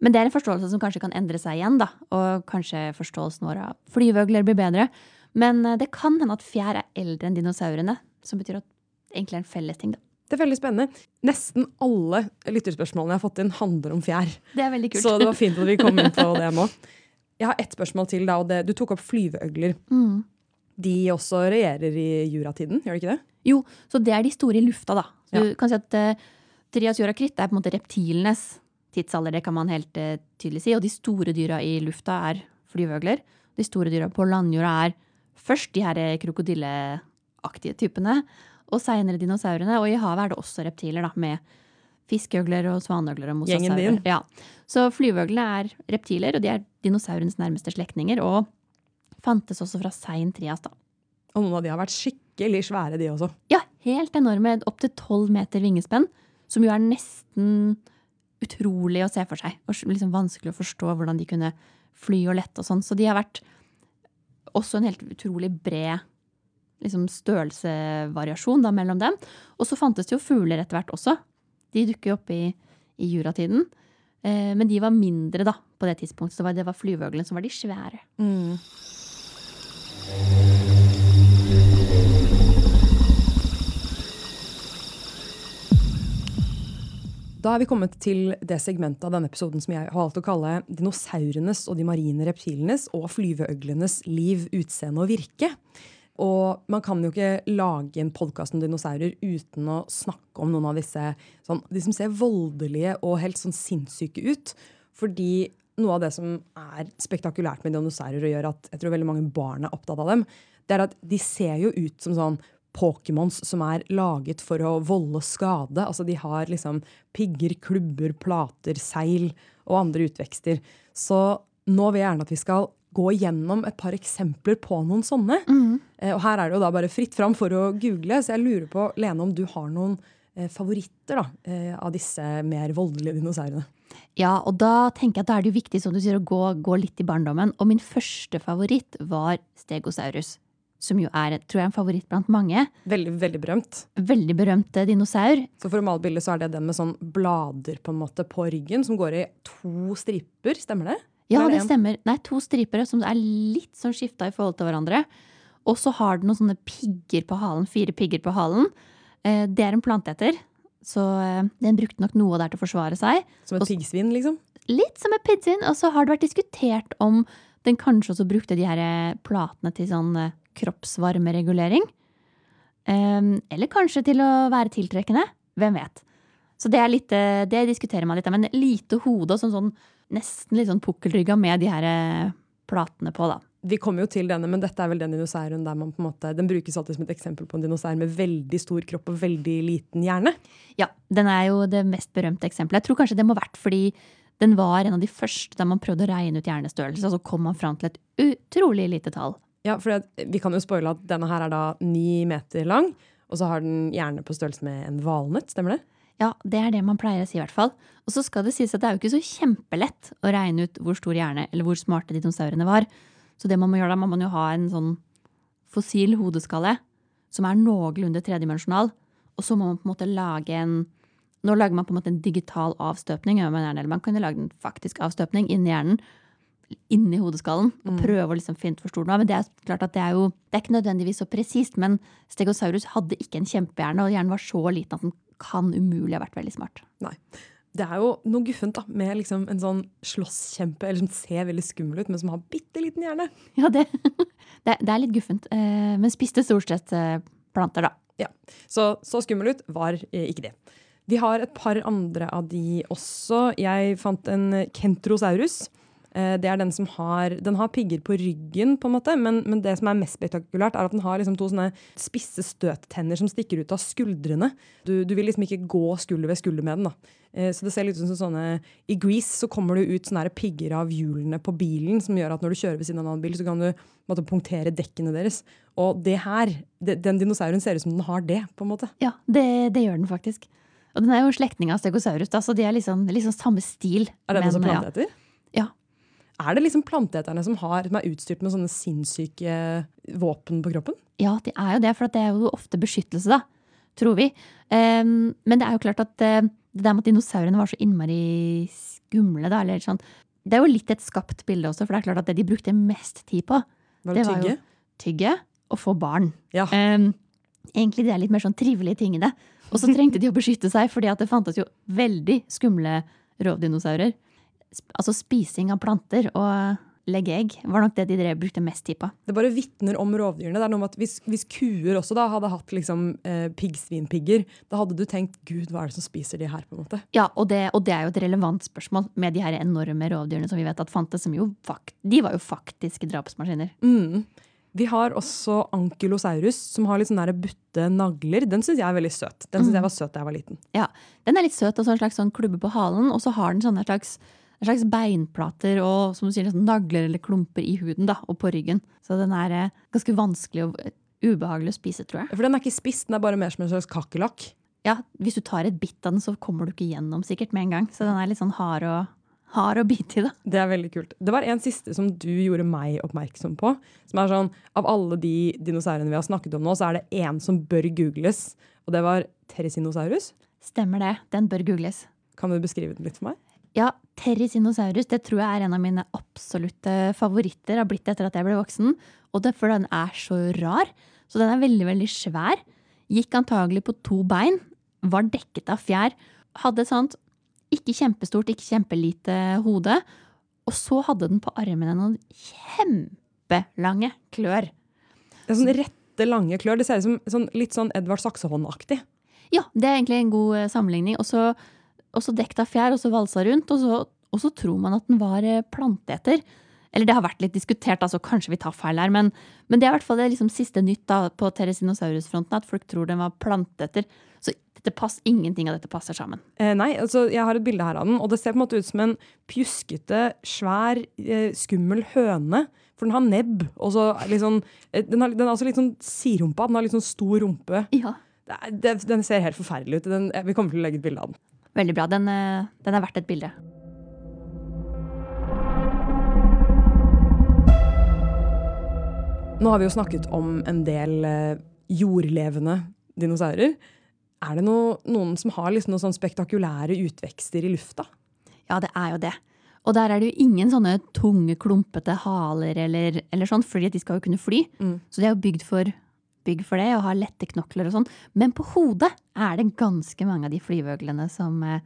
Men det er en forståelse som kanskje kan endre seg igjen, da. Og kanskje forståelsen vår av flyvøgler blir bedre. Men eh, det kan hende at fjær er eldre enn dinosaurene. Som betyr at det egentlig er en felles ting, da. Det er veldig spennende. Nesten alle lytterspørsmålene jeg har fått inn, handler om fjær. Det er veldig kult. Så det var fint at vi kom inn på det nå. (laughs) Jeg har ett spørsmål til. da, og det, Du tok opp flyveøgler. Mm. De også regjerer i juratiden, gjør de ikke det? Jo, så det er de store i lufta, da. Så Ja. Du kan si at uh, Trias jurakritt er på en måte reptilenes tidsalder, det kan man helt uh, tydelig si. Og de store dyra i lufta er flyveøgler. De store dyra på landjorda er først de her eh, krokodilleaktige typene, og seinere dinosaurene. Og i havet er det også reptiler, da, med fiskeøgler og svaneøgler og mosasaurer. Ja. Så flyveøglene er reptiler, og de er dinosaurens nærmeste slektninger. Og fantes også fra sein trias, da. Og noen av de har vært skikkelig svære, de også. Ja, helt enorme. Opptil tolv meter vingespenn. Som jo er nesten utrolig å se for seg. Og liksom vanskelig å forstå hvordan de kunne fly og lette og sånn. Så de har vært også en helt utrolig bred liksom, størrelsesvariasjon da, mellom dem. Og så fantes det jo fugler etter hvert også. De dukker opp i, i juratiden. Eh, men de var mindre da, på det tidspunktet. Så det var, flyveøglene som var de svære. Da er vi kommet til det segmentet av denne episoden som jeg har valgt å kalle dinosaurenes og de marine reptilenes og flyveøglenes liv, utseende og virke. Og man kan jo ikke lage en podkast om dinosaurer uten å snakke om noen av disse sånn, de som ser voldelige og helt sånn sinnssyke ut. Fordi noe av det som er spektakulært med dinosaurer og gjør at jeg tror veldig mange barn er opptatt av dem, det er at de ser jo ut som sånn Pokémons som er laget for å volde skade. Altså De har liksom pigger, klubber, plater, seil og andre utvekster. Så nå vil jeg gjerne at vi skal gå gjennom et par eksempler på noen sånne. Eh, Og her er det jo da bare fritt fram for å google, så jeg lurer på, Lene, om du har noen eh, favoritter da, eh, av disse mer voldelige dinosaurene? Ja, og da tenker jeg at da er det jo viktig som du sier, å gå, gå litt i barndommen. Og min første favoritt var Stegosaurus. Som jo er tror jeg, en favoritt blant mange. Veldig, veldig berømt. Veldig berømt dinosaur. Så for å male bildet så er det den med sånn blader på en måte på ryggen, som går i to striper, stemmer det? Ja, er det stemmer. Det er to stripere som er litt sånn skifta i forhold til hverandre. Og så har den noen sånne pigger på halen. Fire pigger på halen. Eh, Det er en planteeter. Så eh, den brukte nok noe der til å forsvare seg. Som et piggsvin, liksom? Litt som et piggsvin. Og så har det vært diskutert om den kanskje også brukte de her eh, platene til sånn kroppsvarmeregulering. Eh, Eller kanskje til å være tiltrekkende. Hvem vet. Så det er litt, det diskuterer man litt. Men lite hode og sånn, sånn nesten litt sånn pukkelrygga med de her eh, platene på, da. Vi kommer jo til denne, men dette er vel den dinosauren der man på en måte, den brukes alltid som et eksempel på en dinosaur med veldig stor kropp og veldig liten hjerne. Ja, den er jo det mest berømte eksempelet. Jeg tror kanskje det må ha vært fordi den var en av de første der man prøvde å regne ut hjernestørrelse, og så kom man fram til et utrolig lite tall. Ja, for vi kan jo spoile at denne her er da ni meter lang, og så har den hjerne på størrelse med en valnøtt, stemmer det? Ja, det er det man pleier å si i hvert fall. Og så skal det sies at det er jo ikke så kjempelett å regne ut hvor stor hjerne, eller hvor smarte dinosaurene var. Så det man må gjøre da, må man jo ha en sånn fossil hodeskalle som er noenlunde tredimensjonal. Og så må man på en måte lage en Nå lager man på en måte en digital avstøpning. Eller man kan jo lage en faktisk avstøpning inni hjernen. Inni hodeskallen. Og prøve å liksom finne ut hvor stor den var. Men det er klart at det er jo Det er ikke nødvendigvis så presist, men Stegosaurus hadde ikke en kjempehjerne, og hjernen var så liten at den kan umulig ha vært veldig smart. Nei. Det er jo noe guffent da, med liksom en sånn slåsskjempe, eller som ser veldig skummel ut, men som har bitte liten hjerne. Ja, det, (laughs) det, det er litt guffent. eh, Men spiste stort sett eh, planter, da. Ja, Så så skummel ut var eh, ikke det. Vi har et par andre av de også. Jeg fant en kentrosaurus. Eh, Det er Den som har Den har pigger på ryggen, på en måte, men, men det som er mest spektakulært, er at den har liksom to sånne spisse støttenner som stikker ut av skuldrene. Du, du vil liksom ikke gå skulder ved skulder med den. da. Eh, Så det ser litt ut som sånne I Grease så kommer det ut sånne pigger av hjulene på bilen som gjør at når du kjører ved siden av en annen bil, så kan du måtte, punktere dekkene deres. Og det her, det, den dinosauren ser ut som den har det, på en måte. Ja, det, det gjør den faktisk. Og den er jo slektning av Stegosaurus, da, så de er liksom, liksom samme stil. Er det den som men, ja. planteeter? Ja. Er det liksom planteeterne som, har, som er utstyrt med sånne sinnssyke våpen på kroppen? Ja, de er jo det, for det er jo ofte beskyttelse, da. Tror vi. Um, men det er jo klart at uh, det der med at dinosaurene var så innmari skumle, da, eller sånn Det er jo litt et skapt bilde også, for det er klart at det de brukte mest tid på, Var det, Det var jo- tygge? tygge og få barn. Ja. Um, egentlig de er litt mer sånn trivelige tingene. Og så trengte de å beskytte seg, fordi at det fantes jo veldig skumle rovdinosaurer. Altså spising av planter og legge egg. var nok det de drev, brukte mest tid på. Det bare vitner om rovdyrene. Det er noe med at Hvis, hvis kuer også da hadde hatt liksom, eh, piggsvinpigger, da hadde du tenkt gud, hva er det som spiser de her? på en måte? Ja, og det, og det er jo et relevant spørsmål med de her enorme rovdyrene som vi vet at fantes. som jo fakt, De var jo faktiske drapsmaskiner. Mm. Vi har også ankylosaurus, som har litt sånne butte nagler. Den syns jeg er veldig søt. Den synes jeg var søt da jeg var liten. Ja, Den er litt søt, og så en slags sånn klubbe på halen, og så har den sånne slags, en slags beinplater og som du sier, nagler eller klumper i huden da, og på ryggen. Så den er eh, ganske vanskelig og eh, ubehagelig å spise, tror jeg. For den er ikke spiss, den er bare mer som en slags kakerlakk. Ja, Hvis du tar et bitt av den, så kommer du ikke gjennom sikkert med en gang. Så den er litt sånn hard og hard å bite i. da. Det er veldig kult. Det var en siste som du gjorde meg oppmerksom på. Som er sånn, Av alle de dinosaurene vi har snakket om nå, så er det én som bør googles. Og det var Teresinosaurus. Stemmer det. Den bør googles. Kan du beskrive den litt for meg? Ja, Terricinosaurus det tror jeg er en av mine absolutte favoritter. har blitt etter at jeg ble voksen. Og det er fordi den er så rar. Så den er veldig, veldig svær. Gikk antagelig på to bein. Var dekket av fjær. Hadde et sånt ikke kjempestort, ikke kjempelite hode. Og så hadde den på armene noen kjempelange klør. Det er sånn rette, lange klør. Det ser ut som sånn, litt sånn Edvard Saksehånd-aktig. Ja, det er egentlig en god eh, sammenligning. Og så, og så dekt av fjær, og så valsa rundt. Og så, og så tror man at den var eh, planteeter. Eller det har vært litt diskutert, altså kanskje vi tar feil her, men, men det er i hvert fall det liksom siste nytt da, på Teresinosaurus-fronten, at folk tror den var planteeter. Så pass, ingenting av dette passer sammen. Eh, nei, altså jeg har et bilde her av den, og det ser på en måte ut som en pjuskete, svær, eh, skummel høne. For den har nebb. og så liksom, den, har, den har også litt sånn sirumpa. Den har litt sånn stor rumpe. Ja. Det, det, den ser helt forferdelig ut. Den, vi kommer til å legge et bilde av den. Veldig bra. Den, eh, den er verdt et bilde. Nå har vi jo snakket om en del eh, jordlevende dinosaurer. Er det noe, noen som har liksom noen sånn spektakulære utvekster i lufta? Ja, det er jo det. Og der er det jo ingen sånne tunge, klumpete haler eller, eller sånn, fordi de skal jo kunne fly. Mm. Så de er jo bygd for, bygd for det og har lette knokler og sånn. Men på hodet er det ganske mange av de flyveøglene som, eh,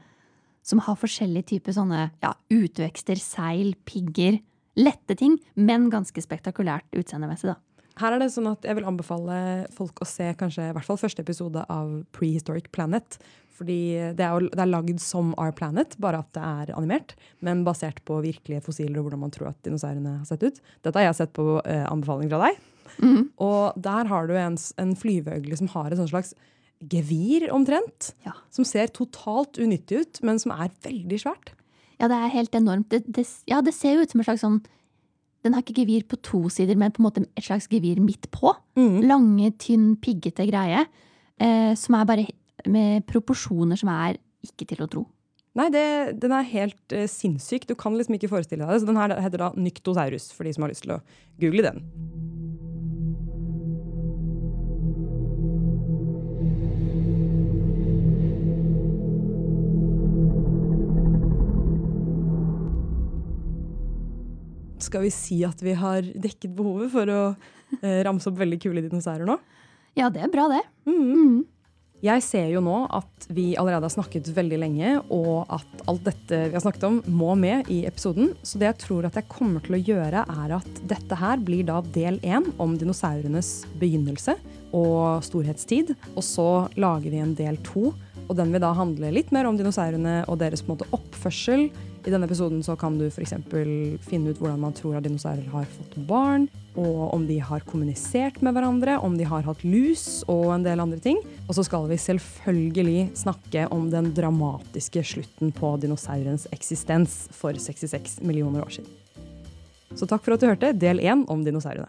som har forskjellige typer sånne ja, utvekster, seil, pigger. Lette ting, men ganske spektakulært utseendemessig, da. Her er det sånn at Jeg vil anbefale folk å se kanskje i hvert fall første episode av Prehistoric Planet. Fordi det er, jo, er lagd som Our Planet, bare at det er animert. Men basert på virkelige fossiler og hvordan man tror at dinosaurene har sett ut. Dette har jeg sett på eh, anbefaling fra deg. Og der har du en, en flyveøgle som har et slags gevir, omtrent. Ja. Som ser totalt unyttig ut, men som er veldig svært. Ja, det er helt enormt. Det, det, ja, det ser jo ut som en slags sånn Den har ikke gevir på to sider, men på en måte et slags gevir midt på. Lange, tynn, piggete greie. Eh, som er bare med proporsjoner som er ikke til å tro. Nei, det, den er helt eh, sinnssyk. Du kan liksom ikke forestille deg det. Så den her heter da Nyktosaurus, for de som har lyst til å google den. Skal vi si at vi har dekket behovet for å eh, ramse opp veldig kule dinosaurer nå? Ja, det er bra, det. Jeg ser jo nå at vi allerede har snakket veldig lenge, og at alt dette vi har snakket om, må med i episoden. Så det jeg tror at jeg kommer til å gjøre, er at dette her blir da del én om dinosaurenes begynnelse og storhetstid. Og så lager vi en del to, og den vil da handle litt mer om dinosaurene og deres måte oppførsel. I denne episoden så kan du f.eks. finne ut hvordan man tror at dinosaurer har fått barn, og om de har kommunisert med hverandre, om de har hatt lus og en del andre ting. Og så skal vi selvfølgelig snakke om den dramatiske slutten på dinosaurens eksistens for 66 millioner år siden. Så takk for at du hørte del én om dinosaurene.